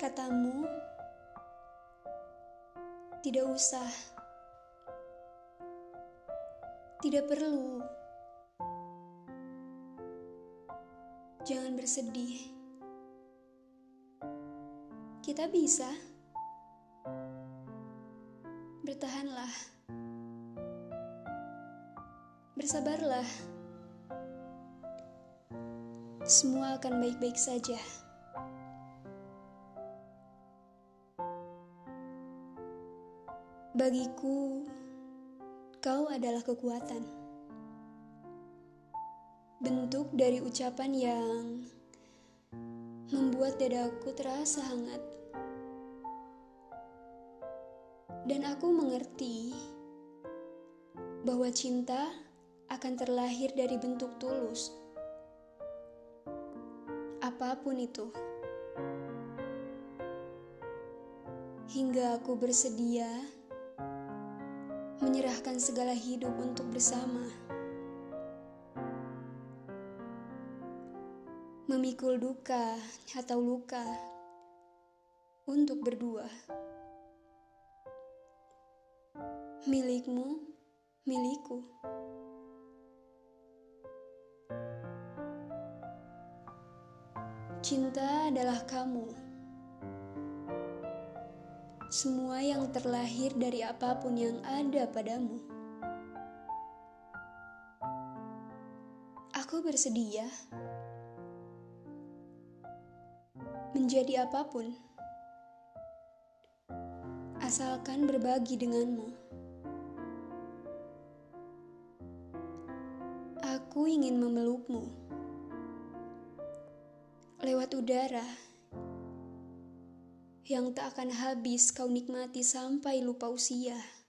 Katamu, tidak usah, tidak perlu, jangan bersedih. Kita bisa, bertahanlah, bersabarlah, semua akan baik-baik saja. Bagiku, kau adalah kekuatan. Bentuk dari ucapan yang membuat dadaku terasa hangat. Dan aku mengerti bahwa cinta akan terlahir dari bentuk tulus. Apa pun itu. Hingga aku bersedia menyerahkan segala hidup untuk bersama, memikul duka atau luka untuk berdua. Milikmu, milikku. Cinta adalah kamu semua yang terlahir dari apa pun yang ada padamu. Aku bersedia menjadi apa pun, asalkan berbagi denganmu. Aku ingin memelukmu lewat udara yang tak akan habis kau nikmati sampai lupa usia.